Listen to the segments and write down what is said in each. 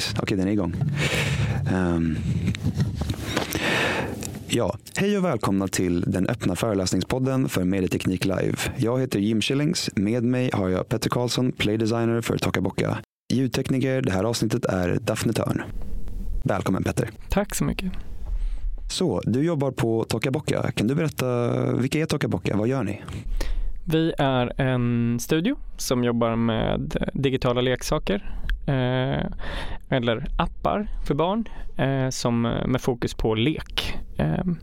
nice. Okej, okay, den är igång. Um, ja, hej och välkomna till den öppna föreläsningspodden för Medieteknik Live. Jag heter Jim Schillings. Med mig har jag Petter Karlsson, playdesigner för Tokaboka. Ljudtekniker det här avsnittet är Daphne Törn. Välkommen Petter. Tack så mycket. Så, du jobbar på Tokaboka. Kan du berätta, vilka är Tokaboka? Vad gör ni? Vi är en studio som jobbar med digitala leksaker Eh, eller appar för barn eh, som eh, med fokus på lek. Ehm,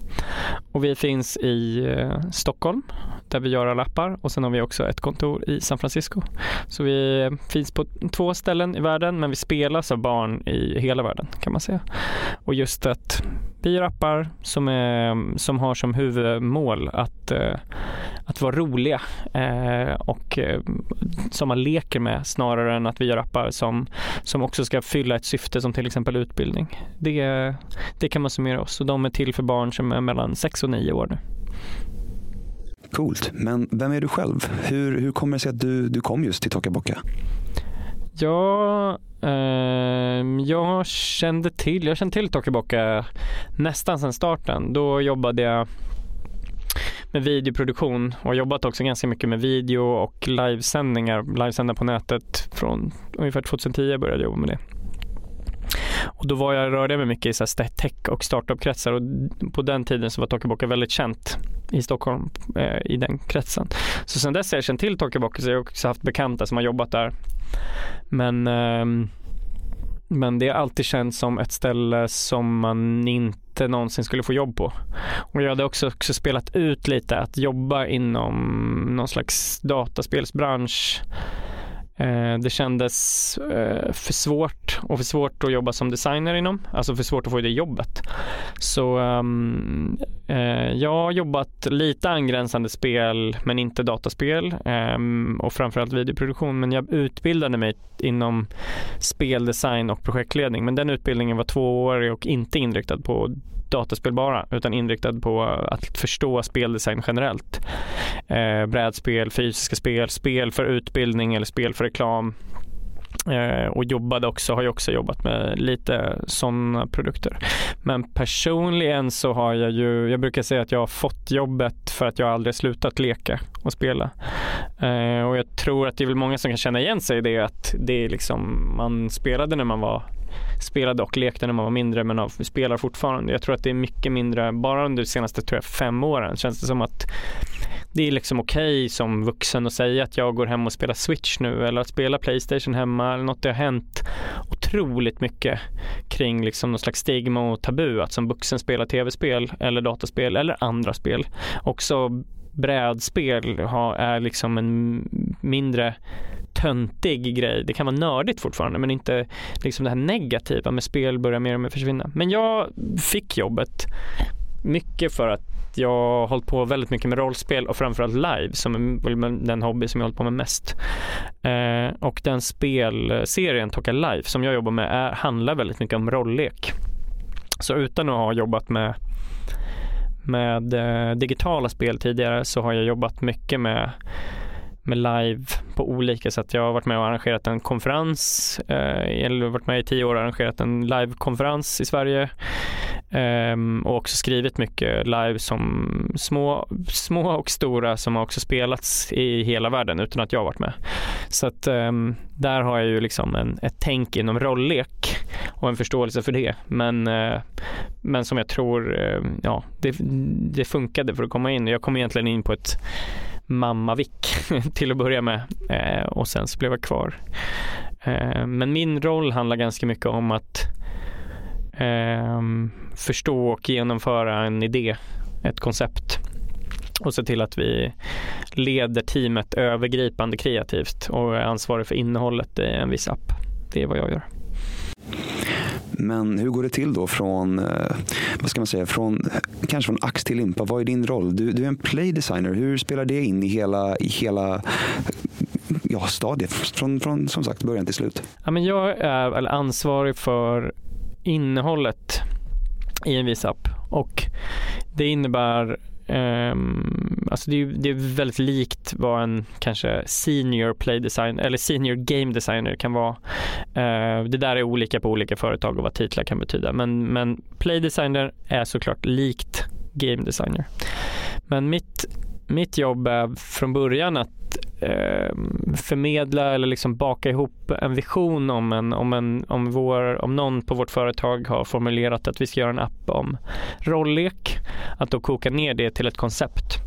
och vi finns i eh, Stockholm där vi gör alla appar och sen har vi också ett kontor i San Francisco. Så vi eh, finns på två ställen i världen men vi spelas av barn i hela världen kan man säga. Och just att vi gör appar som, är, som har som huvudmål att, eh, att vara roliga och som man leker med snarare än att vi gör appar som, som också ska fylla ett syfte som till exempel utbildning. Det, det kan man summera oss och de är till för barn som är mellan 6 och 9 år nu. Coolt, men vem är du själv? Hur, hur kommer det sig att du, du kom just till Tokaboka? Ja, eh, jag kände till, jag kände till Tokaboka nästan sedan starten. Då jobbade jag med videoproduktion och jobbat också ganska mycket med video och livesändningar, livesändningar på nätet från ungefär 2010 började jag jobba med det. Och då var jag, rörde jag mig mycket i så här tech och startup-kretsar och på den tiden så var Tokaboka väldigt känt i Stockholm eh, i den kretsen. Så sen dess har jag känt till Tokaboka så jag har också haft bekanta som har jobbat där. Men eh, men det har alltid känts som ett ställe som man inte någonsin skulle få jobb på. Och jag hade också, också spelat ut lite att jobba inom någon slags dataspelsbransch Eh, det kändes eh, för svårt och för svårt att jobba som designer inom, alltså för svårt att få det jobbet. Så um, jag har jobbat lite angränsande spel men inte dataspel um, och framförallt videoproduktion men jag utbildade mig inom speldesign och projektledning men den utbildningen var tvåårig och inte inriktad på dataspel bara, utan inriktad på att förstå speldesign generellt. Eh, brädspel, fysiska spel, spel för utbildning eller spel för reklam. Eh, och jobbade också, har ju också jobbat med lite sådana produkter. Men personligen så har jag ju, jag brukar säga att jag har fått jobbet för att jag aldrig slutat leka och spela. Eh, och jag tror att det är väl många som kan känna igen sig i det att det är liksom, man spelade när man var spelade och lekte när man var mindre men spelar fortfarande. Jag tror att det är mycket mindre, bara under de senaste tror jag, fem åren känns det som att det är liksom okej okay som vuxen att säga att jag går hem och spelar Switch nu eller att spela Playstation hemma eller något. Det har hänt otroligt mycket kring liksom någon slags stigma och tabu att som vuxen spela tv-spel eller dataspel eller andra spel. Också brädspel är liksom en mindre töntig grej. Det kan vara nördigt fortfarande men inte liksom det här negativa med spel börjar mer och mer försvinna. Men jag fick jobbet mycket för att jag har hållit på väldigt mycket med rollspel och framförallt live som är den hobby som jag hållit på med mest. Eh, och den spelserien Toka Life som jag jobbar med är, handlar väldigt mycket om rolllek. Så utan att ha jobbat med med eh, digitala spel tidigare så har jag jobbat mycket med med live på olika sätt. Jag har varit med och arrangerat en konferens, eh, eller varit med i tio år och arrangerat en livekonferens i Sverige eh, och också skrivit mycket live som små, små och stora som har också spelats i hela världen utan att jag varit med. Så att eh, där har jag ju liksom en, ett tänk inom rolllek och en förståelse för det. Men, eh, men som jag tror, eh, ja, det, det funkade för att komma in. Jag kom egentligen in på ett mamma-vick till att börja med eh, och sen så blev jag kvar. Eh, men min roll handlar ganska mycket om att eh, förstå och genomföra en idé, ett koncept och se till att vi leder teamet övergripande kreativt och är ansvarig för innehållet i en viss app. Det är vad jag gör. Men hur går det till då från, eh, vad ska man säga, från, kanske från ax till limpa? Vad är din roll? Du, du är en playdesigner. Hur spelar det in i hela, i hela ja, stadiet från, från som sagt början till slut? Ja, men jag är ansvarig för innehållet i en viss app och det innebär Um, alltså det är, det är väldigt likt vad en kanske senior play design eller senior game designer kan vara. Uh, det där är olika på olika företag och vad titlar kan betyda. Men, men play designer är såklart likt game designer. Men mitt, mitt jobb är från början att eh, förmedla eller liksom baka ihop en vision om, en, om, en, om, vår, om någon på vårt företag har formulerat att vi ska göra en app om rolllek, att då koka ner det till ett koncept.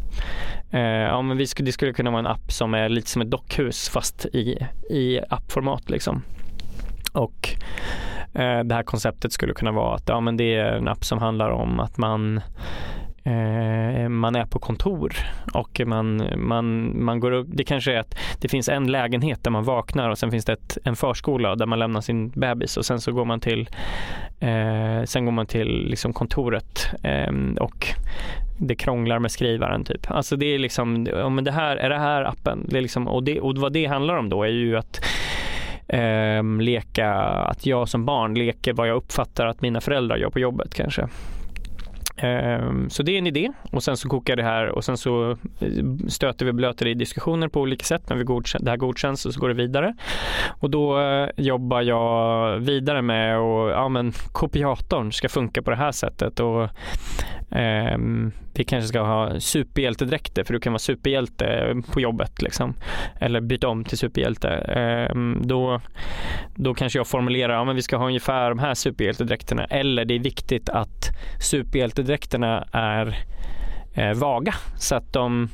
Eh, ja, men vi skulle, det skulle kunna vara en app som är lite som ett dockhus fast i, i appformat. Liksom. Och eh, det här konceptet skulle kunna vara att ja, men det är en app som handlar om att man Eh, man är på kontor och man, man, man går upp, det kanske är att det finns en lägenhet där man vaknar och sen finns det ett, en förskola där man lämnar sin bebis och sen så går man till eh, sen går man till liksom kontoret eh, och det krånglar med skrivaren typ. Alltså det är liksom, ja, men det här, är det här appen? Det är liksom, och, det, och vad det handlar om då är ju att eh, leka, att jag som barn leker vad jag uppfattar att mina föräldrar gör på jobbet kanske. Ehm, så det är en idé och sen så kokar det här och sen så eh, stöter vi och blöter i diskussioner på olika sätt. När vi godkän det här godkänns och så går det vidare. Och då eh, jobbar jag vidare med och ja, men kopiatorn ska funka på det här sättet och Eh, vi kanske ska ha superhjältedräkter för du kan vara superhjälte på jobbet liksom. Eller byta om till superhjälte. Eh, då, då kanske jag formulerar att ja, vi ska ha ungefär de här superhjältedräkterna. Eller det är viktigt att superhjältedräkterna är eh, vaga så att de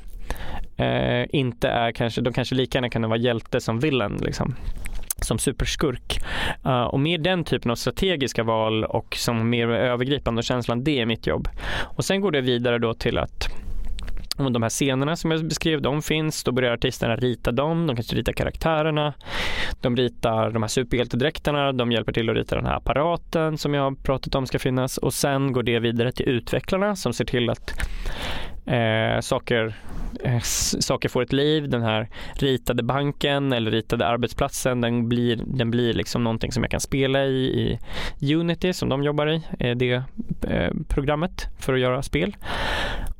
eh, inte är kanske, de kanske lika gärna kan vara hjälte som villain liksom som superskurk. Uh, och mer den typen av strategiska val och som mer övergripande känslan, det är mitt jobb. Och sen går det vidare då till att om de här scenerna som jag beskrev, de finns. Då börjar artisterna rita dem. De kanske ritar karaktärerna. De ritar de här superhjältedräkterna. De hjälper till att rita den här apparaten som jag har pratat om ska finnas. Och sen går det vidare till utvecklarna som ser till att eh, saker Eh, saker får ett liv. Den här ritade banken eller ritade arbetsplatsen den blir, den blir liksom någonting som jag kan spela i, i Unity som de jobbar i, eh, det eh, programmet för att göra spel.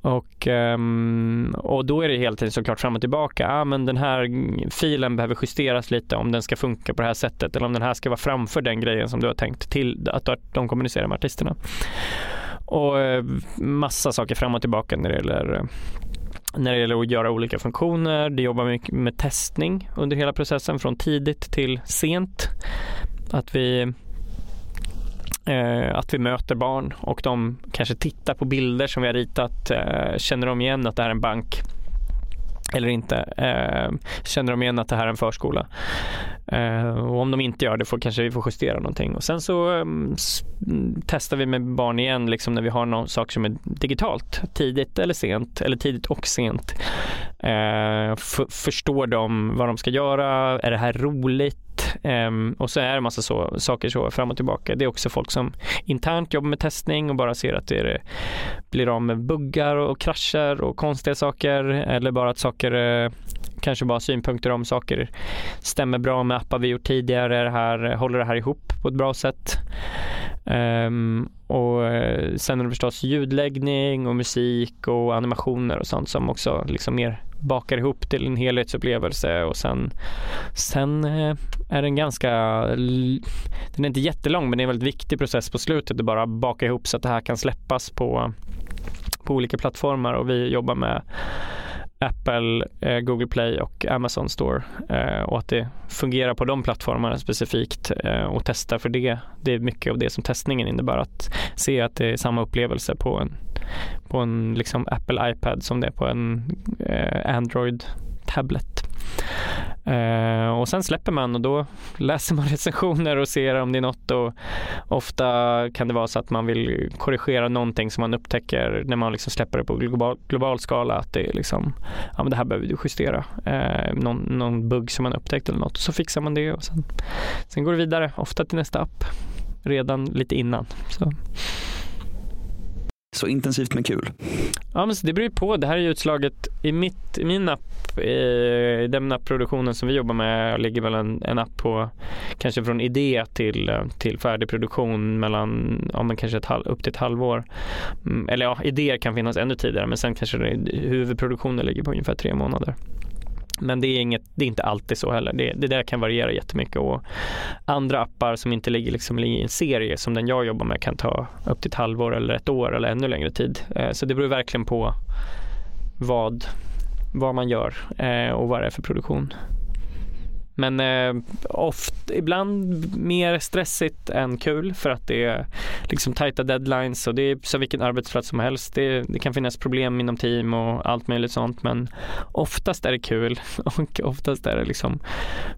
Och, ehm, och då är det hela tiden såklart fram och tillbaka. Ah, men den här filen behöver justeras lite om den ska funka på det här sättet eller om den här ska vara framför den grejen som du har tänkt till att de kommunicerar med artisterna. Och eh, massa saker fram och tillbaka när det gäller eh, när det gäller att göra olika funktioner. Det jobbar mycket med testning under hela processen från tidigt till sent. Att vi eh, att vi möter barn och de kanske tittar på bilder som vi har ritat. Eh, känner de igen att det här är en bank? Eller inte. Eh, känner de igen att det här är en förskola? Eh, och om de inte gör det får kanske vi får justera någonting. Och sen så eh, testar vi med barn igen liksom när vi har någon sak som är digitalt, tidigt eller sent, eller tidigt och sent. Eh, förstår de vad de ska göra? Är det här roligt? Um, och så är det massa så, saker så fram och tillbaka. Det är också folk som internt jobbar med testning och bara ser att det är, blir av med buggar och krascher och konstiga saker eller bara att saker saker, eh, kanske bara synpunkter om saker stämmer bra med appar vi gjort tidigare. Det här, håller det här ihop på ett bra sätt? Um, och eh, sen är det förstås ljudläggning och musik och animationer och sånt som också liksom mer bakar ihop till en helhetsupplevelse och sen, sen eh, är den ganska, den är inte jättelång men det är en väldigt viktig process på slutet att bara baka ihop så att det här kan släppas på, på olika plattformar och vi jobbar med Apple, eh, Google Play och Amazon Store eh, och att det fungerar på de plattformarna specifikt eh, och testa för det. Det är mycket av det som testningen innebär att se att det är samma upplevelse på en, på en liksom Apple iPad som det är på en eh, Android tablet. Eh, och sen släpper man och då läser man recensioner och ser om det är något och ofta kan det vara så att man vill korrigera någonting som man upptäcker när man liksom släpper det på global, global skala att det är liksom, ja men det här behöver du justera. eh, någon, någon bugg som man upptäckt eller något och så fixar man det och sen, sen går det vidare, ofta till nästa app redan lite innan. Så. Så intensivt men kul. Ja, men det beror ju på. Det här är ju utslaget i, mitt, i min app. I den approduktionen som vi jobbar med ligger väl en, en app på kanske från idé till, till färdig produktion mellan ja, men kanske ett halv, upp till ett halvår. Mm, eller ja, idéer kan finnas ännu tidigare men sen kanske det, huvudproduktionen ligger på ungefär tre månader. Men det är, inget, det är inte alltid så heller. Det, det där kan variera jättemycket och andra appar som inte ligger liksom i en serie som den jag jobbar med kan ta upp till ett halvår eller ett år eller ännu längre tid. Eh, så det beror verkligen på vad, vad man gör eh, och vad det är för produktion. Men eh, oft, ibland mer stressigt än kul för att det är liksom tajta deadlines och det är som vilken arbetsplats som helst. Det, det, kan finnas problem inom team och allt möjligt sånt men oftast är det kul och oftast är det liksom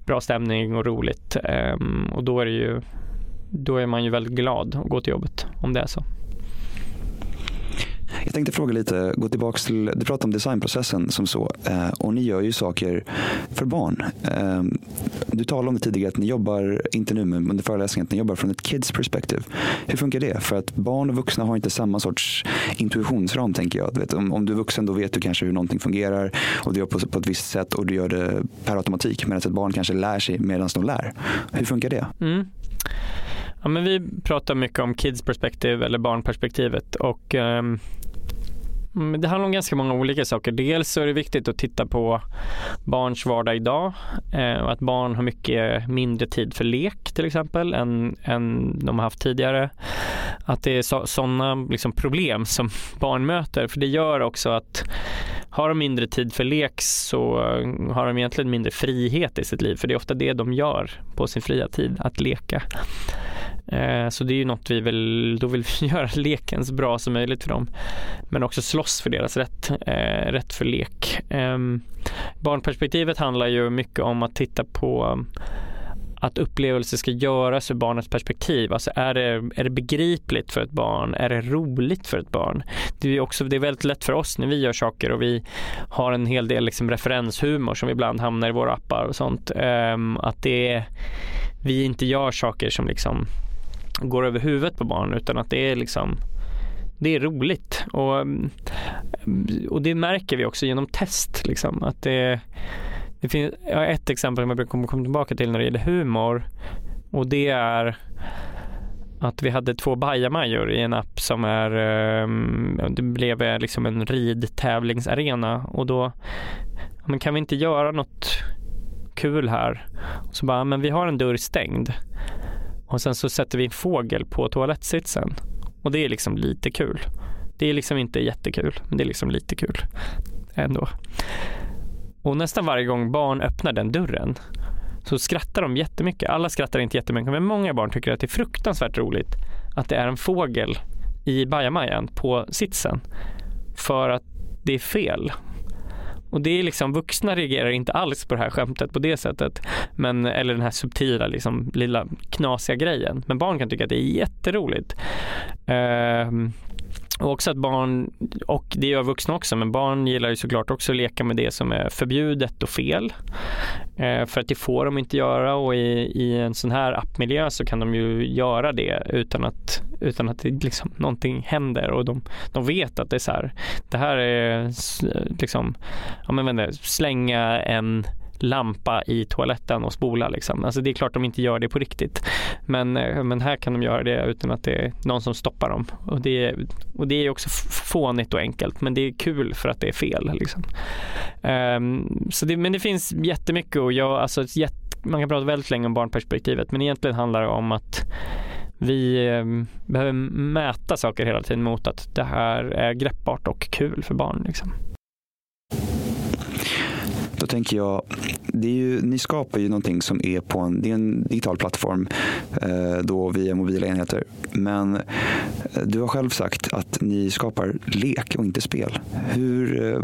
bra stämning och roligt eh, och då är det ju då är man ju väldigt glad att gå till jobbet om det är så. Jag tänkte fråga lite, gå tillbaka till, du pratade om designprocessen som så eh, och ni gör ju saker för barn. Eh, du talade om det tidigare att ni jobbar, inte nu men under föreläsningen, att ni jobbar från ett kids perspektiv. Hur funkar det? För att barn och vuxna har inte samma sorts intuitionsram tänker jag. Du vet, om, om du är vuxen då vet du kanske hur någonting fungerar och du gör på, på ett visst sätt och du gör det per automatik medan ett barn kanske lär sig medan de lär. Hur funkar det? Mm. Ja, men vi pratar mycket om kids perspektiv eller barnperspektivet och um, Mm, det handlar om ganska många olika saker. Dels så är det viktigt att titta på barns vardag idag eh, och att barn har mycket mindre tid för lek till exempel än, än de har haft tidigare. Att det är sådana liksom, problem som barn möter för det gör också att har de mindre tid för lek så eh, har de egentligen mindre frihet i sitt liv för det är ofta det de gör på sin fria tid, att leka. Eh, så det är ju något vi vill, då vill vi göra leken så bra som möjligt för dem. Men också slåss för deras rätt, eh, rätt för lek. Ehm, barnperspektivet handlar ju mycket om att titta på um, att upplevelser ska göras ur barnets perspektiv. Alltså är det, är det begripligt för ett barn? Är det roligt för ett barn? Det är, också, det är väldigt lätt för oss när vi gör saker och vi har en hel del liksom referenshumor som ibland hamnar i våra appar och sånt. Ehm, att det vi inte gör saker som liksom går över huvudet på barn utan att det är liksom det är roligt och, mm, och det märker vi också genom test liksom att det, det finns ja, ett exempel som jag brukar komma tillbaka till när det gäller humor och det är att vi hade två bajamajor i en app som är, ehm, det blev liksom en ridtävlingsarena och då, men kan vi inte göra något kul här? Och så bara, men vi har en dörr stängd och sen så sätter vi en fågel på toalettsitsen. Och det är liksom lite kul. Det är liksom inte jättekul, men det är liksom lite kul ändå. Och nästan varje gång barn öppnar den dörren så skrattar de jättemycket. Alla skrattar inte jättemycket, men många barn tycker att det är fruktansvärt roligt att det är en fågel i bajamajan på sitsen. För att det är fel. Och det är liksom, vuxna reagerar inte alls på det här skämtet på det sättet. Men, eller den här subtila, liksom, lilla knasiga grejen. Men barn kan tycka att det är jätteroligt. Uh, och också att barn, och det gör vuxna också, men barn gillar ju såklart också att leka med det som är förbjudet och fel. Eh, för att det får de inte göra och i, i en sån här appmiljö så kan de ju göra det utan att, utan att det liksom, någonting händer. Och de, de vet att det är så här, det här är liksom, ja men vänta, slänga en lampa i toaletten och spola liksom. Alltså det är klart de inte gör det på riktigt. Men, eh, men här kan de göra det utan att det är någon som stoppar dem. Och det, är, och det är också fånigt och enkelt men det är kul för att det är fel. Liksom. Um, så det, men det finns jättemycket och jag, alltså, jätt, man kan prata väldigt länge om barnperspektivet men egentligen handlar det om att vi ehm, behöver mäta saker hela tiden mot att det här är greppbart och kul för barn. Liksom. Då tänker jag, det är ju, ni skapar ju någonting som är på en, det är en digital plattform eh, då via mobila enheter. Men eh, du har själv sagt att ni skapar lek och inte spel. Hur, eh,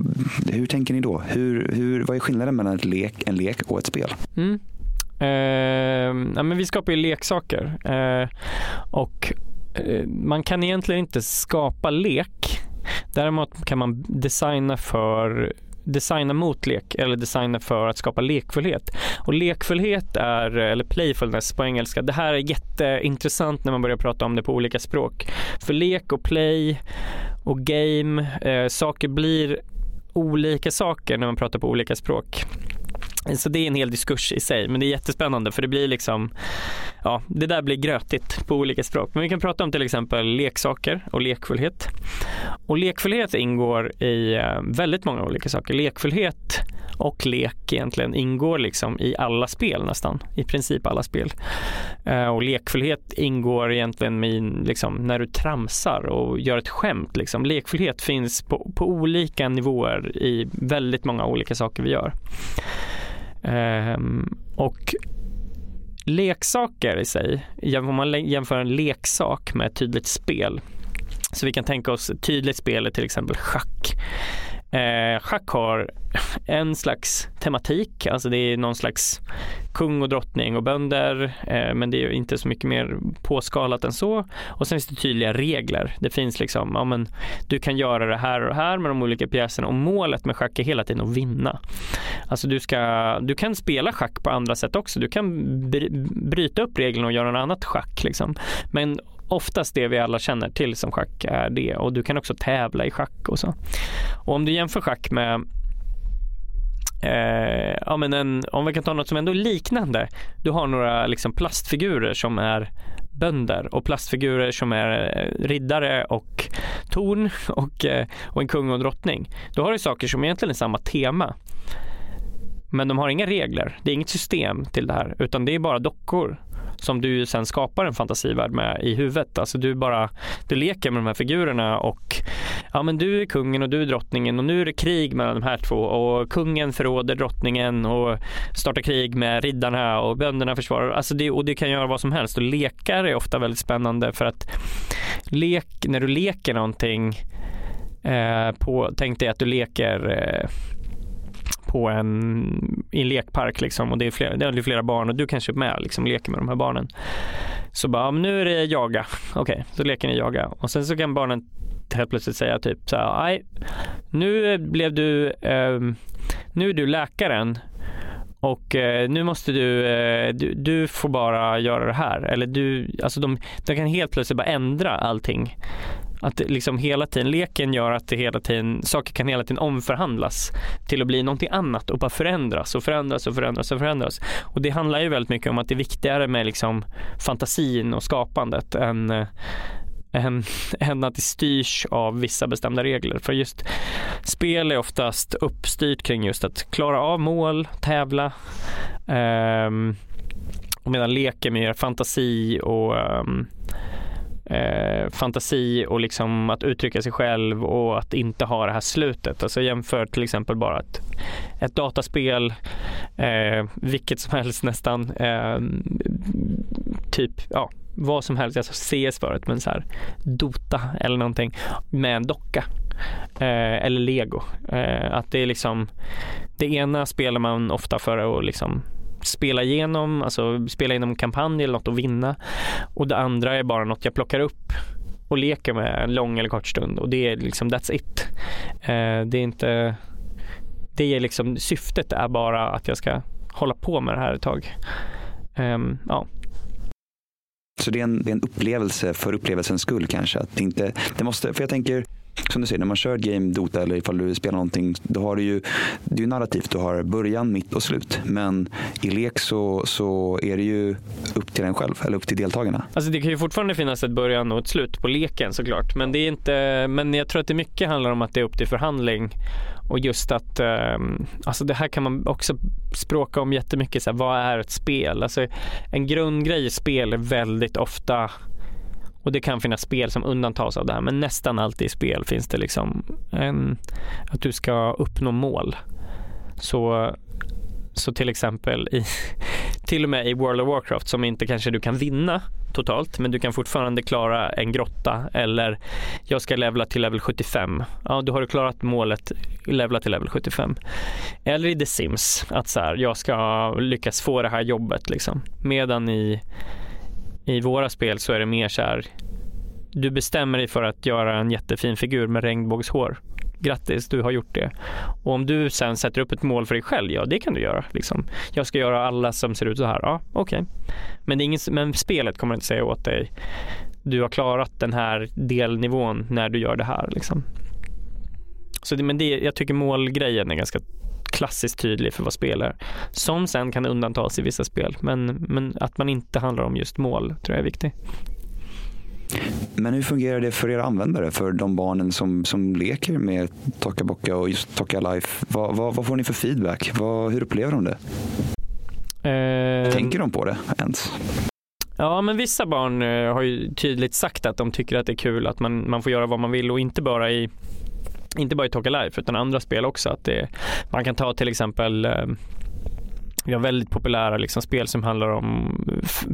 hur tänker ni då? Hur, hur, vad är skillnaden mellan ett lek, en lek och ett spel? Mm. Eh, ja, men vi skapar ju leksaker eh, och eh, man kan egentligen inte skapa lek. Däremot kan man designa för designa mot lek eller designa för att skapa lekfullhet. Och lekfullhet är, eller playfulness på engelska, det här är jätteintressant när man börjar prata om det på olika språk. För lek och play och game, eh, saker blir olika saker när man pratar på olika språk. Så det är en hel diskurs i sig, men det är jättespännande för det blir liksom, ja, det där blir grötigt på olika språk. Men vi kan prata om till exempel leksaker och lekfullhet. Och lekfullhet ingår i eh, väldigt många olika saker. Lekfullhet och lek egentligen ingår liksom i alla spel nästan, i princip alla spel. Eh, och lekfullhet ingår egentligen i liksom, när du tramsar och gör ett skämt. Liksom. Lekfullhet finns på, på olika nivåer i väldigt många olika saker vi gör. Ehm, och leksaker i sig, om man jämför en leksak med ett tydligt spel. Så vi kan tänka oss ett tydligt spel är till exempel schack. Eh, schack har en slags tematik, alltså det är någon slags kung och drottning och bönder, eh, men det är inte så mycket mer påskalat än så. Och sen finns det tydliga regler. Det finns liksom, ja men du kan göra det här och det här med de olika pjäserna och målet med schack är hela tiden att vinna. Alltså du ska, du kan spela schack på andra sätt också. Du kan bryta upp reglerna och göra något annat schack liksom. Men oftast det vi alla känner till som schack är det och du kan också tävla i schack och så. Och om du jämför schack med eh, ja, men en, om vi kan ta något som ändå är liknande. Du har några liksom plastfigurer som är bönder och plastfigurer som är eh, riddare och torn och, eh, och en kung och en drottning. Då har du saker som egentligen är samma tema. Men de har inga regler. Det är inget system till det här utan det är bara dockor som du sen skapar en fantasivärld med i huvudet. Alltså du bara, du leker med de här figurerna och ja men du är kungen och du är drottningen och nu är det krig mellan de här två och kungen förråder drottningen och startar krig med riddarna och bönderna försvarar. Alltså det, och du kan göra vad som helst och lekar är ofta väldigt spännande för att lek, när du leker någonting eh, på, tänk dig att du leker eh, på en, i en lekpark liksom och det är, flera, det är flera barn och du kanske är med liksom leker med de här barnen. Så bara, nu är det jaga. Okej, okay, så leker ni jaga och sen så kan barnen helt plötsligt säga typ så här, nej, nu blev du, eh, nu är du läkaren och eh, nu måste du, eh, du, du, får bara göra det här. Eller du, alltså de, de kan helt plötsligt bara ändra allting. Att liksom hela tiden, leken gör att det hela tiden, saker kan hela tiden omförhandlas till att bli någonting annat och bara förändras och förändras och förändras och förändras. Och det handlar ju väldigt mycket om att det är viktigare med liksom fantasin och skapandet än eh, än, än att det styrs av vissa bestämda regler. För just spel är oftast uppstyrt kring just att klara av mål, tävla. Um, och medan lek är mer fantasi och um, eh, fantasi och liksom att uttrycka sig själv och att inte ha det här slutet. Alltså jämför till exempel bara ett, ett dataspel, eh, vilket som helst nästan, eh, typ ja, vad som helst, alltså CS förut, men så här Dota eller någonting med en docka. Eh, eller lego. Eh, att det är liksom det ena spelar man ofta för att liksom spela igenom, alltså spela igenom kampanj eller något och vinna. Och det andra är bara något jag plockar upp och leker med en lång eller kort stund och det är liksom that's it. Eh, det är inte, det är liksom, syftet är bara att jag ska hålla på med det här ett tag. Eh, ja. Så det är, en, det är en upplevelse för upplevelsens skull kanske? Att det inte, det måste, för jag tänker, som du säger, när man kör game Dota eller ifall du spelar någonting, då har du ju, det är ju narrativt. Du har början, mitt och slut. Men i lek så, så är det ju upp till en själv, eller upp till deltagarna. Alltså det kan ju fortfarande finnas ett början och ett slut på leken såklart. Men, det är inte, men jag tror att det mycket handlar om att det är upp till förhandling. Och just att, ehm, alltså det här kan man också språka om jättemycket. Så här, vad är ett spel? Alltså en grundgrej i spel är väldigt ofta och det kan finnas spel som undantas av det här men nästan alltid i spel finns det liksom en, att du ska uppnå mål. Så, så till exempel i, till och med i World of Warcraft som inte kanske du kan vinna totalt men du kan fortfarande klara en grotta eller jag ska levla till level 75. Ja, då har du klarat målet levla till level 75. Eller i The Sims att så här, jag ska lyckas få det här jobbet liksom. Medan i i våra spel så är det mer så här, du bestämmer dig för att göra en jättefin figur med regnbågshår. Grattis, du har gjort det. Och om du sen sätter upp ett mål för dig själv, ja det kan du göra. Liksom. Jag ska göra alla som ser ut så här, ja okej. Okay. Men, men spelet kommer inte säga åt dig, du har klarat den här delnivån när du gör det här. Liksom. Så det, men det, jag tycker målgrejen är ganska klassiskt tydlig för vad spel är. Som sen kan undantas i vissa spel, men, men att man inte handlar om just mål tror jag är viktigt. Men hur fungerar det för era användare, för de barnen som, som leker med Toka Boka och just Toka Life? Vad, vad, vad får ni för feedback? Vad, hur upplever de det? Eh, Tänker de på det ens? Ja, men vissa barn eh, har ju tydligt sagt att de tycker att det är kul att man, man får göra vad man vill och inte bara i inte bara i Talk Life utan andra spel också. Att det, man kan ta till exempel eh, vi har väldigt populära liksom, spel som handlar om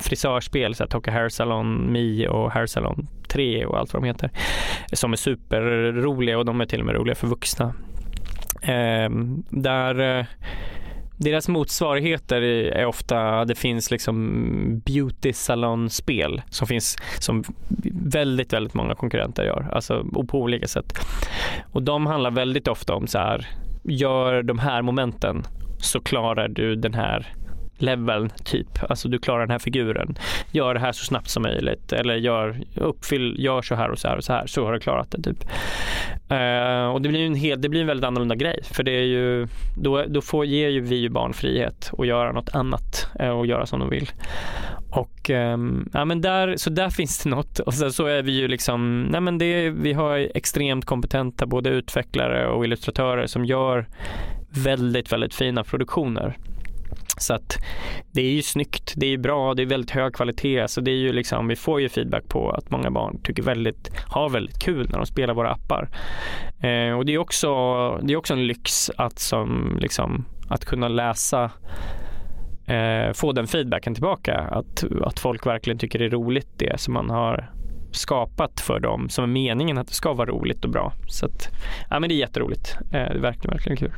frisörspel, så här, Toka Hair Salon, Mi och Hair Salon 3 och allt vad de heter. Som är superroliga och de är till och med roliga för vuxna. Eh, där eh, deras motsvarigheter är ofta, det finns liksom beauty salon-spel som finns som väldigt, väldigt många konkurrenter gör, alltså på olika sätt. Och de handlar väldigt ofta om så här, gör de här momenten så klarar du den här leveln typ. Alltså du klarar den här figuren. Gör det här så snabbt som möjligt eller gör, uppfyll, gör så här och så här och så här så har du klarat det typ. Uh, och det blir en hel, det blir en väldigt annorlunda grej för det är ju, då, då får, ger ju vi ju barn frihet att göra något annat uh, och göra som de vill. Och um, ja men där, så där finns det något och sen så är vi ju liksom, nej men det, vi har extremt kompetenta både utvecklare och illustratörer som gör väldigt, väldigt fina produktioner. Så att det är ju snyggt, det är bra, det är väldigt hög kvalitet. Så det är ju liksom, vi får ju feedback på att många barn tycker väldigt, har väldigt kul när de spelar våra appar. Eh, och det är också, det är också en lyx att, som, liksom, att kunna läsa eh, få den feedbacken tillbaka. Att, att folk verkligen tycker det är roligt det som man har skapat för dem som är meningen att det ska vara roligt och bra. Så att, ja, men det är jätteroligt. Eh, det är verkligen, verkligen kul.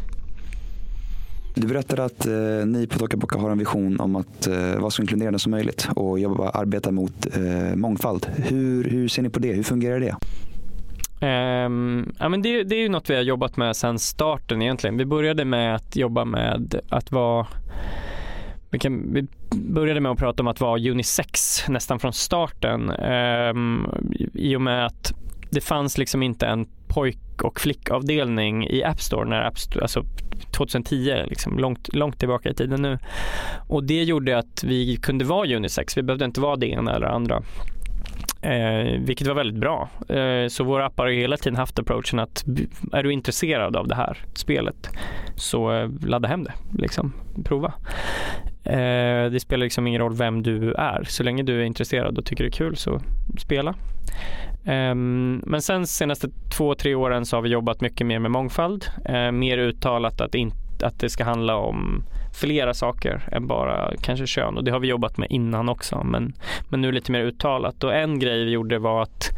Du berättade att eh, ni på Tokaboka har en vision om att eh, vara så inkluderande som möjligt och jobba, arbeta mot eh, mångfald. Hur, hur ser ni på det? Hur fungerar det? Um, ja, men det, det, är ju något vi har jobbat med sedan starten egentligen. Vi började med att jobba med att vara vi, kan, vi började med att prata om att vara unisex nästan från starten um, i och med att det fanns liksom inte en pojk och flickavdelning i App Store när App Store, alltså 2010, liksom långt, långt tillbaka i tiden nu. Och det gjorde att vi kunde vara unisex. Vi behövde inte vara det ena eller andra. Eh, vilket var väldigt bra. Eh, så våra appar har hela tiden haft approachen att är du intresserad av det här spelet så eh, ladda hem det. Liksom. Prova. Eh, det spelar liksom ingen roll vem du är. Så länge du är intresserad och tycker det är kul så spela. Ehm, men sen senaste två, tre åren så har vi jobbat mycket mer med mångfald. Eh, mer uttalat att, in, att det ska handla om flera saker än bara kanske kön och det har vi jobbat med innan också men, men nu lite mer uttalat och en grej vi gjorde var att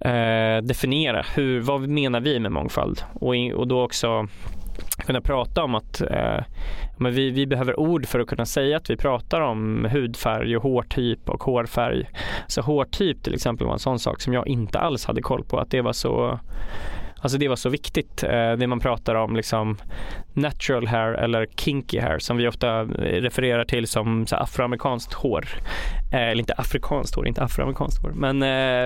eh, definiera hur, vad menar vi med mångfald och, in, och då också kunna prata om att eh, men vi, vi behöver ord för att kunna säga att vi pratar om hudfärg och hårtyp och hårfärg. Så hårtyp till exempel var en sån sak som jag inte alls hade koll på att det var så Alltså det var så viktigt. Eh, det man pratar om liksom natural hair eller kinky hair som vi ofta eh, refererar till som så afroamerikanskt hår. Eh, eller inte afrikanskt hår, inte afroamerikanskt hår. Men,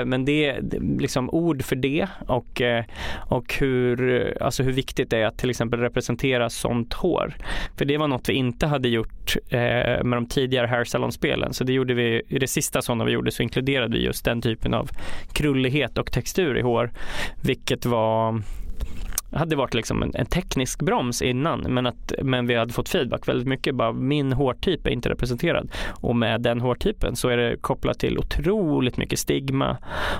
men det är liksom ord för det och, och hur, alltså hur viktigt det är att till exempel representera sånt hår. För det var något vi inte hade gjort med de tidigare hair salon-spelen. Så det gjorde vi, i det sista sådana vi gjorde så inkluderade vi just den typen av krullighet och textur i hår. Vilket var hade varit liksom en, en, teknisk broms innan men, att, men vi hade fått feedback väldigt mycket. Bara, min hårtyp är inte representerad och med den hårtypen så är det kopplat till otroligt mycket stigma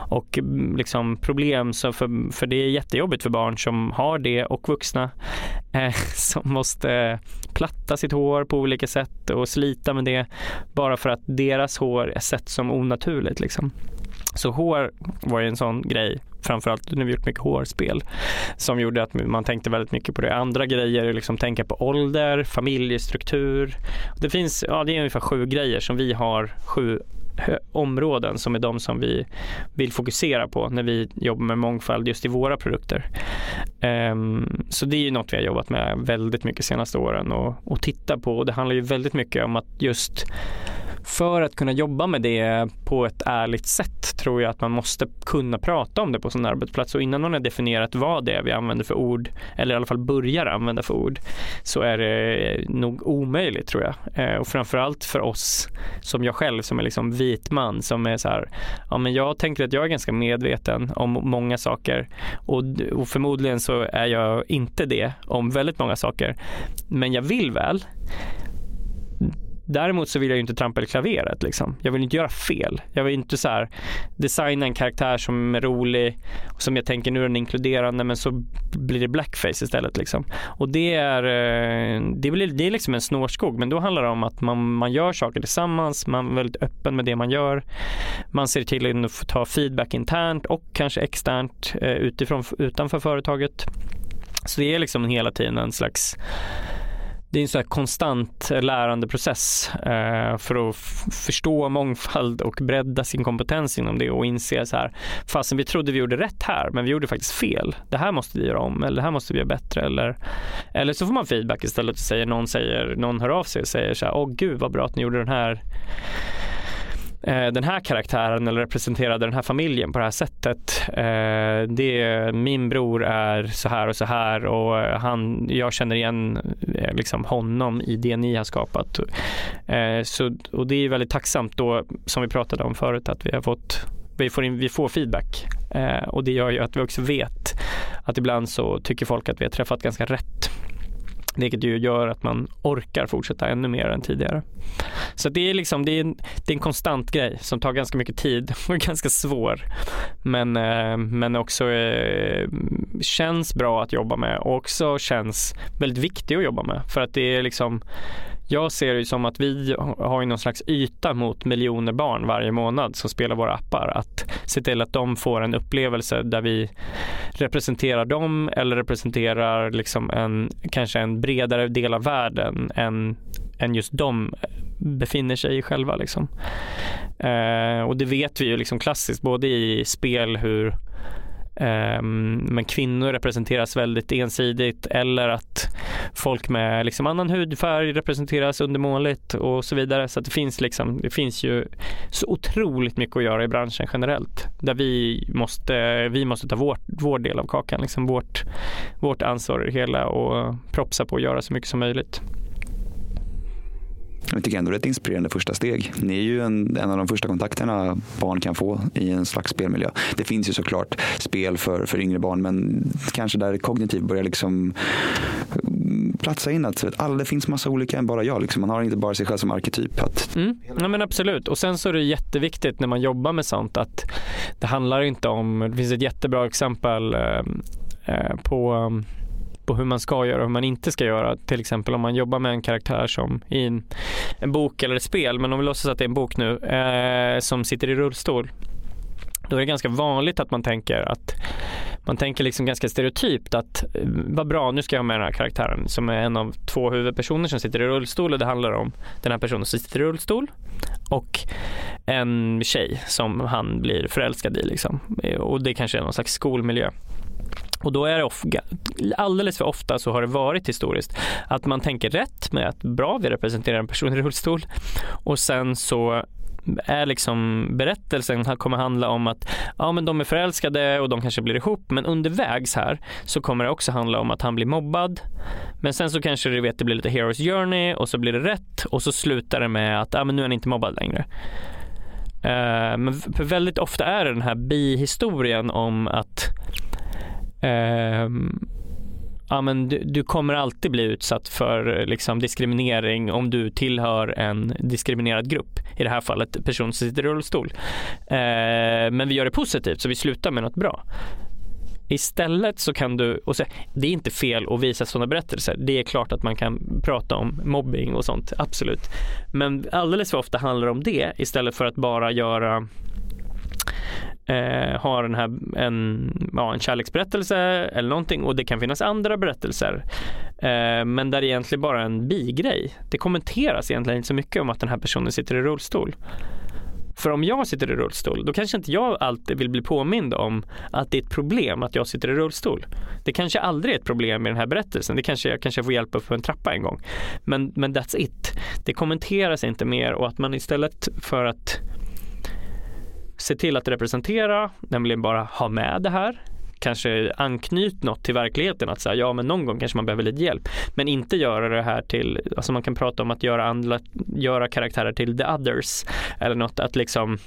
och mm, liksom problem. Så för, för det är jättejobbigt för barn som har det och vuxna eh, som måste platta sitt hår på olika sätt och slita med det bara för att deras hår är sett som onaturligt. Liksom. Så hår var ju en sån grej framförallt när vi gjort mycket hårspel som gjorde att man tänkte väldigt mycket på det. Andra grejer är liksom tänka på ålder, familjestruktur. Det finns, ja det är ungefär sju grejer som vi har, sju eh, områden som är de som vi vill fokusera på när vi jobbar med mångfald just i våra produkter. Um, så det är ju något vi har jobbat med väldigt mycket senaste åren och, och titta på och det handlar ju väldigt mycket om att just för att kunna jobba med det på ett ärligt sätt tror jag att man måste kunna prata om det på sin arbetsplats och innan man har definierat vad det är vi använder för ord eller i alla fall börjar använda för ord så är det eh, nog omöjligt tror jag. Eh, och framförallt för oss som jag själv som är liksom vit man som är så här, ja men jag tänker att jag är ganska medveten om många saker och, och förmodligen så är jag inte det om väldigt många saker. Men jag vill väl. Däremot så vill jag ju inte trampa i klaveret liksom. Jag vill inte göra fel. Jag vill inte så här designa en karaktär som är rolig och som jag tänker nu är den inkluderande men så blir det blackface istället liksom. Och det är, eh, det blir, det är liksom en snårskog men då handlar det om att man, man gör saker tillsammans, man är väldigt öppen med det man gör. Man ser till att ta feedback internt och kanske externt eh, utifrån, utanför företaget. Så det är liksom hela tiden en slags det är en sån här konstant lärandeprocess eh, för att förstå mångfald och bredda sin kompetens inom det och inse så här, fastän vi trodde vi gjorde rätt här, men vi gjorde faktiskt fel. Det här måste vi göra om eller det här måste vi göra bättre eller, eller så får man feedback istället och säger någon säger, någon hör av sig och säger så här, åh gud vad bra att ni gjorde den här Eh, den här karaktären eller representerade den här familjen på det här sättet. Eh, det, min bror är så här och så här och eh, han, jag känner igen liksom honom i det ni har skapat. Så, och det är väldigt tacksamt då, som vi pratade om förut, att vi har fått vi får, in, vi får feedback och det gör ju att vi också vet att ibland så tycker folk att vi har träffat ganska rätt. Vilket ju gör att man orkar fortsätta ännu mer än tidigare. Så det är liksom, det är, en, det är en konstant grej som tar ganska mycket tid och är ganska svår. Men, eh, men också eh, känns bra att jobba med och också känns väldigt viktig att jobba med. För att det är liksom jag ser det som att vi har någon slags yta mot miljoner barn varje månad som spelar våra appar. Att se till att de får en upplevelse där vi representerar dem eller representerar liksom en, kanske en bredare del av världen än, än just de eh, befinner sig i själva. Liksom. Eh, och det vet vi ju liksom klassiskt både i spel hur ehm, men kvinnor representeras väldigt ensidigt eller att folk med liksom annan hudfärg representeras undermåligt och så vidare. Så det finns liksom, det finns ju så otroligt mycket att göra i branschen generellt där vi måste, vi måste ta vår, vår del av kakan, liksom vårt, vårt ansvar i det hela och propsa på att göra så mycket som möjligt. Jag tycker ändå det är ett inspirerande första steg. Ni är ju en, en av de första kontakterna barn kan få i en slags spelmiljö. Det finns ju såklart spel för, för yngre barn men kanske där kognitiv börjar liksom mm, platsa in att alla, det finns massa olika än bara jag. Liksom. Man har inte bara sig själv som arketyp. Att... Mm. Ja, men absolut. Och sen så är det jätteviktigt när man jobbar med sånt att det handlar inte om, det finns ett jättebra exempel eh, eh på på hur man ska göra och hur man inte ska göra. Till exempel om man jobbar med en karaktär som i en, en bok eller ett spel, men om vi låtsas att det är en bok nu, eh, som sitter i rullstol. Då är det ganska vanligt att man tänker att man tänker liksom ganska stereotypt att eh, vad bra, nu ska jag ha med den här karaktären som är en av två huvudpersoner som sitter i rullstol och det handlar om den här personen som sitter i rullstol och en tjej som han blir förälskad i liksom. Eh, och det kanske är någon slags skolmiljö. Och då är det of, alldeles för ofta så har det varit historiskt att man tänker rätt med att bra, vi representerar en person i rullstol. Och sen så är liksom berättelsen kommer handla om att ja, men de är förälskade och de kanske blir ihop. Men undervägs här så kommer det också handla om att han blir mobbad. Men sen så kanske du vet det blir lite Heroes Journey och så blir det rätt och så slutar det med att ja, men nu är han inte mobbad längre. Uh, men väldigt ofta är det den här bihistorien om att eh, ja, men du, du, kommer alltid bli utsatt för liksom, diskriminering om du tillhör en diskriminerad grupp. I det här fallet person som sitter i rullstol. Eh, men vi gör det positivt så vi slutar med något bra. Istället så kan du, och så, det är inte fel att visa sådana berättelser. Det är klart att man kan prata om mobbing och sånt, absolut. Men alldeles för ofta handlar det om det istället för att bara göra eh, har den här en, ja, en kärleksberättelse eller någonting och det kan finnas andra berättelser. Eh, men där det egentligen bara är en bigrej. Det kommenteras egentligen inte så mycket om att den här personen sitter i rullstol. För om jag sitter i rullstol, då kanske inte jag alltid vill bli påmind om att det är ett problem att jag sitter i rullstol. Det kanske aldrig är ett problem i den här berättelsen. Det kanske jag kanske får hjälp upp för en trappa en gång. Men, men that's it. Det kommenteras inte mer och att man istället för att se till att representera, nämligen bara ha med det här. Kanske anknyt något till verkligheten att säga ja men någon gång kanske man behöver lite hjälp. Men inte göra det här till, alltså man kan prata om att göra, andra, göra karaktärer till the others eller något att liksom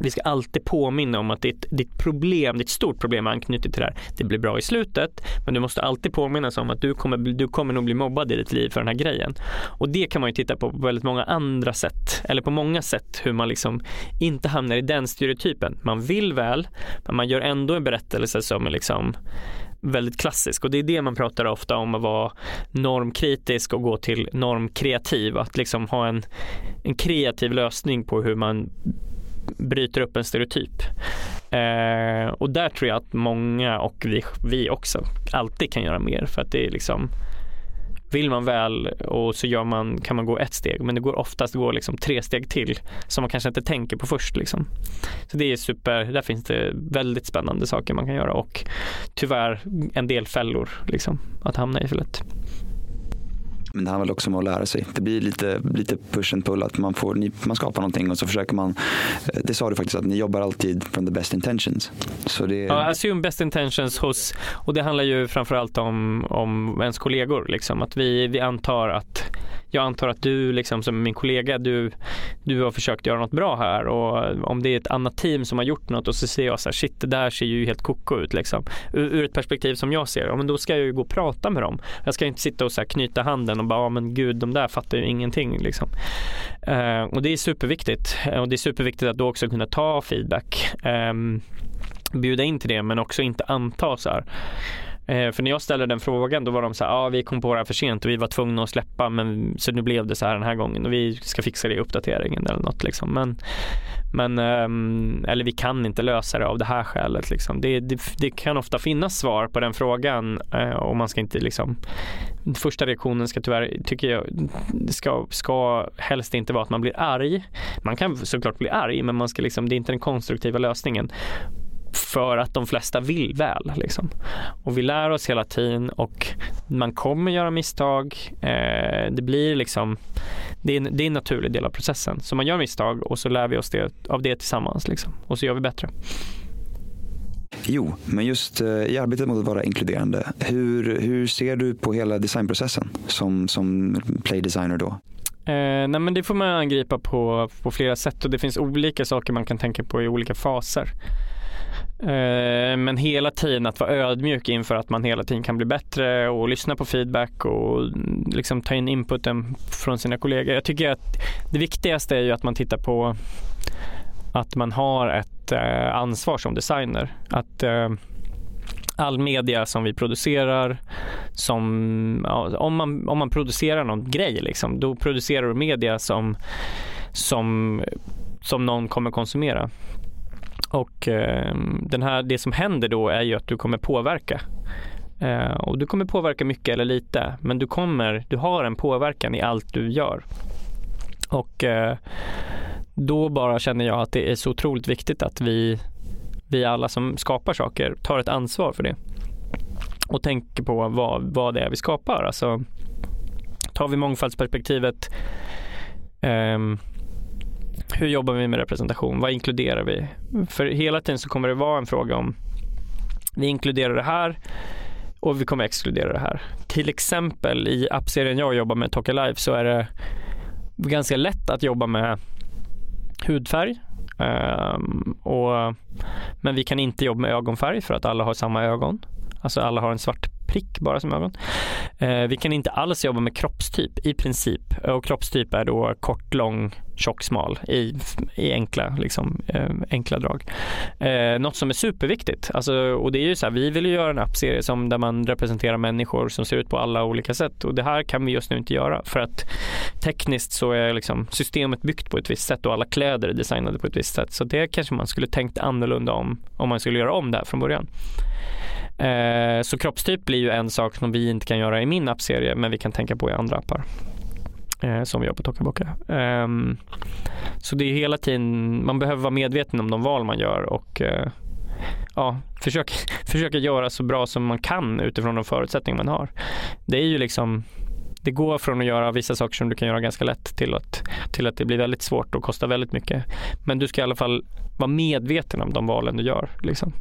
vi ska alltid påminna om att ditt, ditt problem, ditt stort problem är anknutet till det här. Det blir bra i slutet, men du måste alltid påminnas om att du kommer, du kommer nog bli mobbad i ditt liv för den här grejen. Och det kan man ju titta på på väldigt många andra sätt, eller på många sätt hur man liksom inte hamnar i den stereotypen. Man vill väl, men man gör ändå en berättelse som är liksom väldigt klassisk och det är det man pratar ofta om att vara normkritisk och gå till normkreativ, att liksom ha en, en kreativ lösning på hur man bryter upp en stereotyp. Eh, och där tror jag att många och vi, vi också alltid kan göra mer för att det är liksom vill man väl och så gör man, kan man gå ett steg men det går oftast gå liksom tre steg till som man kanske inte tänker på först. Liksom. Så det är super, där finns det väldigt spännande saker man kan göra och tyvärr en del fällor liksom, att hamna i för lätt. Men det handlar också om att lära sig. Det blir lite, lite push and pull, att man, får, man skapar någonting och så försöker man, eh, det sa du faktiskt, att ni jobbar alltid from the best intentions. Så det... Ja, assume best intentions hos, och det handlar ju framförallt om, om ens kollegor, liksom, att vi, vi antar att jag antar att du liksom som min kollega, du, du har försökt göra något bra här och om det är ett annat team som har gjort något och så ser jag så här, shit det där ser ju helt koko ut liksom. Ur, ur ett perspektiv som jag ser det, men då ska jag ju gå och prata med dem. Jag ska inte sitta och så här, knyta handen och bara, ja men gud de där fattar ju ingenting liksom. Eh, och det är superviktigt eh, och det är superviktigt att då också kunna ta feedback. Eh, bjuda in till det men också inte anta så här Eh, för när jag ställde den frågan då var de så här, ja ah, vi kom på det här för sent och vi var tvungna att släppa men så nu blev det så här den här gången och vi ska fixa det i uppdateringen eller något liksom. Men, men eh, eller vi kan inte lösa det av det här skälet liksom. Det, det, det kan ofta finnas svar på den frågan eh, och man ska inte liksom Första reaktionen ska tyvärr, tycker jag, ska, ska helst inte vara att man blir arg. Man kan såklart bli arg men man ska liksom, det är inte den konstruktiva lösningen för att de flesta vill väl. Liksom. Och vi lär oss hela tiden och man kommer göra misstag. Eh, det blir liksom, det är, det är en naturlig del av processen. Så man gör misstag och så lär vi oss det, av det tillsammans liksom. och så gör vi bättre. Jo, men just eh, i arbetet mot att vara inkluderande, hur, hur ser du på hela designprocessen som, som play designer då? Eh, nej men det får man angripa på, på flera sätt och det finns olika saker man kan tänka på i olika faser. Eh, men hela tiden att vara ödmjuk inför att man hela tiden kan bli bättre och lyssna på feedback och mm, liksom ta in inputen från sina kollegor. Jag tycker att det viktigaste är ju att man tittar på att man har ett eh, ansvar som designer. Att eh, all media som vi producerar, som, ja, om, man, om man producerar någon grej, liksom, då producerar du media som, som, som någon kommer konsumera. Och eh, den här, det som händer då är ju att du kommer påverka. Eh, och du kommer påverka mycket eller lite, men du kommer, du har en påverkan i allt du gör. Och eh, då bara känner jag att det är så otroligt viktigt att vi, vi alla som skapar saker tar ett ansvar för det. Och tänker på vad, vad det är vi skapar. Alltså, tar vi mångfaldsperspektivet um, hur jobbar vi med representation? Vad inkluderar vi? För hela tiden så kommer det vara en fråga om vi inkluderar det här och vi kommer exkludera det här. Till exempel i appserien jag jobbar med, Talk Alive, så är det ganska lätt att jobba med hudfärg. Um, och, men vi kan inte jobba med ögonfärg för att alla har samma ögon. Alltså alla har en svart prick bara som ögon. Eh, vi kan inte alls jobba med kroppstyp i princip. Och kroppstyp är då kort, lång, tjock, smal i, i enkla, liksom, eh, enkla drag. Eh, något som är superviktigt. Alltså, och det är ju så här, vi vill ju göra en appserie som där man representerar människor som ser ut på alla olika sätt och det här kan vi just nu inte göra för att tekniskt så är liksom systemet byggt på ett visst sätt och alla kläder är designade på ett visst sätt. Så det kanske man skulle tänkt annorlunda om om man skulle göra om det här från början. Eh, så kroppstyp blir ju en sak som vi inte kan göra i min appserie men vi kan tänka på i andra appar. eh, som vi gör på Tokaboka. Ehm, så det är hela tiden, man behöver vara medveten om de val man gör och eh, ja, försöka, försöka göra så bra som man kan utifrån de förutsättningar man har. Det är ju liksom det går från att göra vissa saker som du kan göra ganska lätt till att, till att det blir väldigt svårt och kostar väldigt mycket. Men du ska i alla fall vara medveten om de valen du gör. Liksom.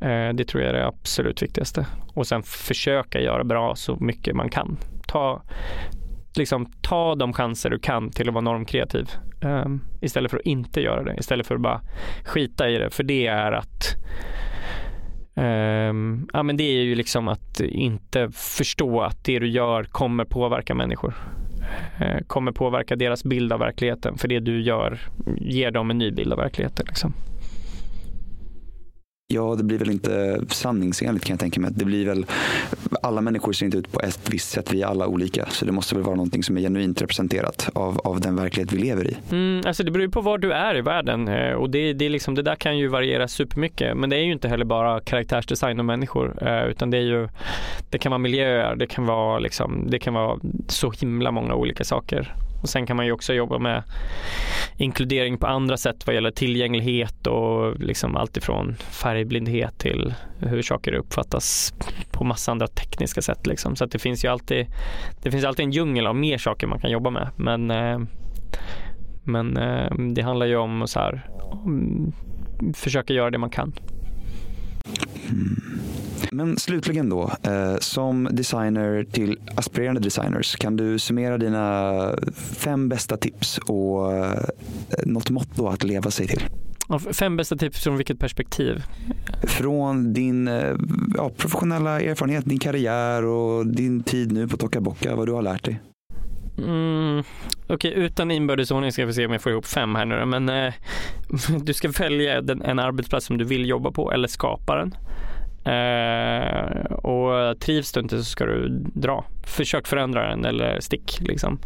Eh, det tror jag är det absolut viktigaste. Och sen försöka göra bra så mycket man kan. Ta, liksom, ta de chanser du kan till att vara normkreativ. Ehm, istället för att inte göra det. Istället för att bara skita i det. För det är att Um, ja, men det är ju liksom att inte förstå att det du gör kommer påverka människor. Uh, kommer påverka deras bild av verkligheten. För det du gör ger dem en ny bild av verkligheten. Liksom. Ja, det blir väl inte sanningsenligt kan jag tänka mig. Det blir väl, alla människor ser inte ut på ett visst sätt, vi är alla olika. Så det måste väl vara någonting som är genuint representerat av, av den verklighet vi lever i. Mm, alltså det beror ju på var du är i världen eh, och det, det, är liksom, det där kan ju variera supermycket. Men det är ju inte heller bara karaktärsdesign och människor eh, utan det är ju, det kan vara miljöer, det kan vara, liksom, det kan vara så himla många olika saker. Och sen kan man ju också jobba med inkludering på andra sätt vad gäller tillgänglighet och liksom allt ifrån färgblindhet till hur saker uppfattas på massa andra tekniska sätt. Liksom. Så att det finns ju alltid, det finns alltid en djungel av mer saker man kan jobba med. Men, eh, men eh, det handlar ju om att så här, försöka göra det man kan. Mm. Men slutligen då, eh, som designer till aspirerande designers, kan du summera dina fem bästa tips och eh, något motto att leva sig till? Fem bästa tips från vilket perspektiv? Från din eh, ja, professionella erfarenhet, din karriär och din tid nu på Tokaboka, vad du har lärt dig. Mm, Okej, okay, utan inbördesordning ska vi se om jag får ihop fem här nu Men eh, du ska välja den, en arbetsplats som du vill jobba på eller skapa den. Eh, och trivs du inte så ska du dra. Försök förändra den eller stick liksom.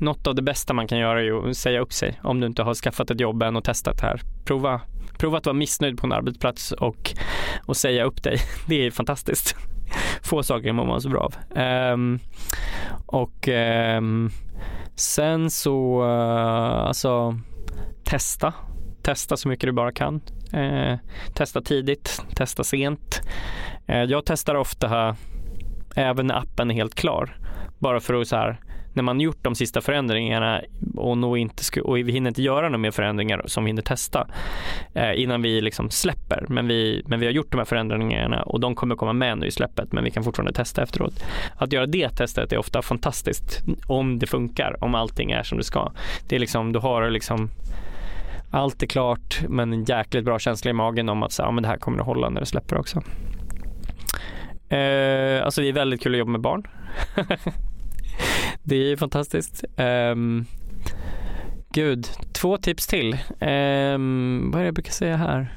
Något av det bästa man kan göra är att säga upp sig om du inte har skaffat ett jobb än och testat det här. Prova, prova att vara missnöjd på en arbetsplats och, och säga upp dig. Det är fantastiskt. Få saker mår man så bra av. Eh, och eh, sen så, eh, alltså testa. Testa så mycket du bara kan. Eh, testa tidigt, testa sent. Eh, jag testar ofta här, även när appen är helt klar. Bara för att så här, när man gjort de sista förändringarna och, nog inte sku, och vi hinner inte göra några mer förändringar som vi hinner testa eh, innan vi liksom släpper. Men vi, men vi har gjort de här förändringarna och de kommer komma med nu i släppet men vi kan fortfarande testa efteråt. Att göra det testet är ofta fantastiskt om det funkar, om allting är som det ska. Det är liksom, du har liksom allt är klart men en jäkligt bra känsla i magen om att så, ja, men det här kommer att hålla när det släpper också. Eh, alltså det är väldigt kul att jobba med barn. det är fantastiskt. Eh, gud, två tips till. Eh, vad är det jag brukar säga här?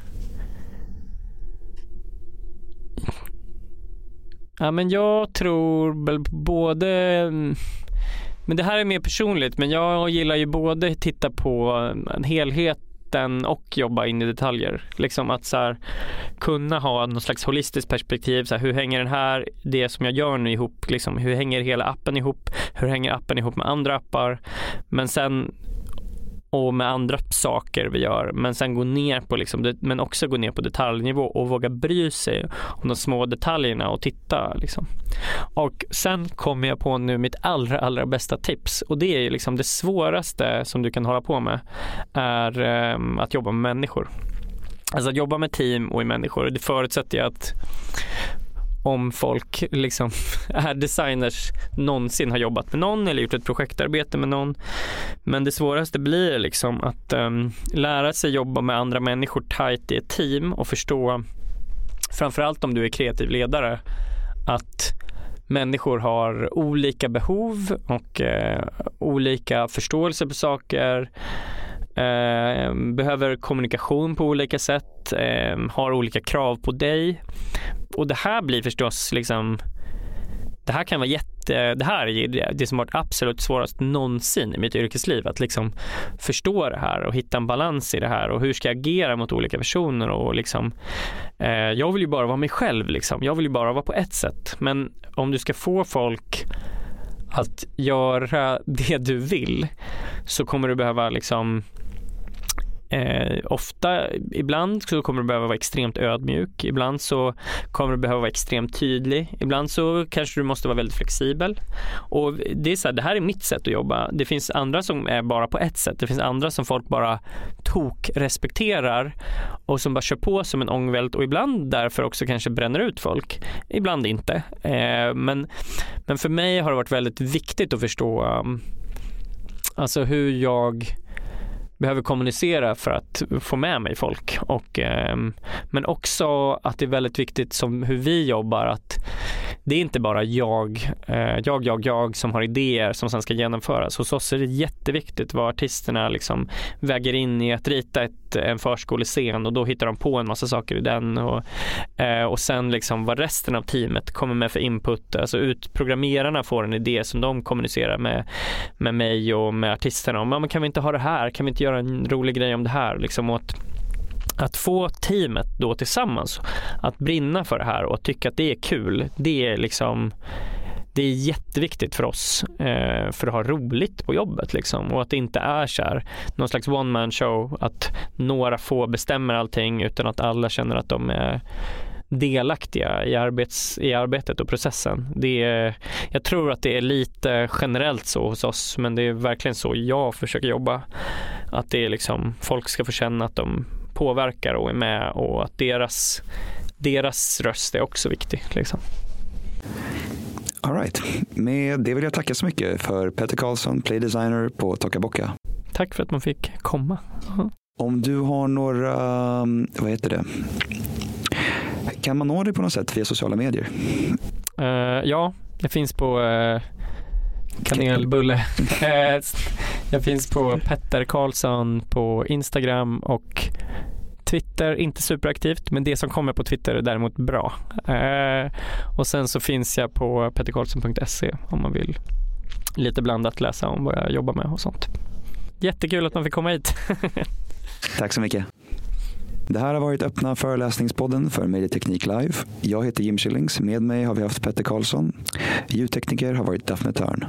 Ja men jag tror väl både men det här är mer personligt, men jag gillar ju både titta på eh, en helheten och jobba in i detaljer. Liksom att så här, kunna ha någon slags holistiskt perspektiv. Så här, hur hänger den här, det som jag gör nu ihop? Liksom, hur hänger hela appen ihop? Hur hänger appen ihop med andra appar? Men sen och med andra saker vi gör men sen gå ner på liksom, men också gå ner på detaljnivå och våga bry sig om de små detaljerna och titta liksom. Och sen kommer jag på nu mitt allra allra bästa tips och det är ju liksom det svåraste som du kan hålla på med är um, att jobba med människor. Alltså att jobba med team och i människor. Det förutsätter ju att om folk liksom är designers någonsin har jobbat med någon eller gjort ett projektarbete med någon. Men det svåraste blir liksom att um, lära sig jobba med andra människor tight i ett team och förstå framförallt om du är kreativ ledare att människor har olika behov och uh, olika förståelse för saker Ehm, behöver kommunikation på olika sätt, eh, har olika krav på dig. Och det här blir förstås liksom det här kan vara jätte, det här är det som varit absolut svårast någonsin i mitt yrkesliv. Att liksom förstå det här och hitta en balans i det här och hur ska jag agera mot olika personer och liksom eh, Jag vill ju bara vara mig själv liksom. Jag vill ju bara vara på ett sätt. Men om du ska få folk att göra det du vill så kommer du behöva liksom Eh, ofta, ibland så kommer du behöva vara extremt ödmjuk. Ibland så kommer du behöva vara extremt tydlig. Ibland så kanske du måste vara väldigt flexibel. Och det är så här, det här är mitt sätt att jobba. Det finns andra som är bara på ett sätt. Det finns andra som folk bara tok respekterar och som bara kör på som en ångvält och ibland därför också kanske bränner ut folk. Ibland inte. Eh, men, men för mig har det varit väldigt viktigt att förstå um, alltså hur jag behöver kommunicera för att få med mig folk. Och, ehm, men också att det är väldigt viktigt som hur vi jobbar att det är inte bara jag, eh, jag, jag, jag som har idéer som sen ska genomföras. Hos oss är det jätteviktigt vad artisterna liksom väger in i att rita ett, en förskolescen och då hittar de på en massa saker i den och, eh, och sen liksom vad resten av teamet kommer med för input. Alltså utprogrammerarna får en idé som de kommunicerar med, med mig och med artisterna om, men kan vi inte ha det här, kan vi inte göra en rolig grej om det här liksom åt, att få teamet då tillsammans att brinna för det här och tycka att det är kul, det är liksom det är jätteviktigt för oss eh, för att ha roligt på jobbet liksom och att det inte är så här någon slags one man show att några få bestämmer allting utan att alla känner att de är delaktiga i, arbets, i arbetet och processen. Det är, jag tror att det är lite generellt så hos oss men det är verkligen så jag försöker jobba. Att det är liksom, folk ska få känna att de påverkar och är med och att deras, deras röst är också viktig. Liksom. All right. Med det vill jag tacka så mycket för Petter Karlsson, Play Designer på Tokaboka. Tack för att man fick komma. Uh-huh. Om du har några, vad heter det, kan man nå dig på något sätt via sociala medier? Uh, ja, det finns på uh, kanelbulle. Eh, jag finns på Petter Karlsson på Instagram och Twitter, inte superaktivt, men det som kommer på Twitter är däremot bra. Eh, och sen så finns jag på petterkarlsson.se om man vill lite blandat läsa om vad jag jobbar med och sånt. Jättekul att man fick komma hit. Tack så mycket. Det här har varit öppna föreläsningspodden för Medieteknik Live. Jag heter Jim Schillings. Med mig har vi haft Petter Karlsson. Ljudtekniker har varit Daphne Törn.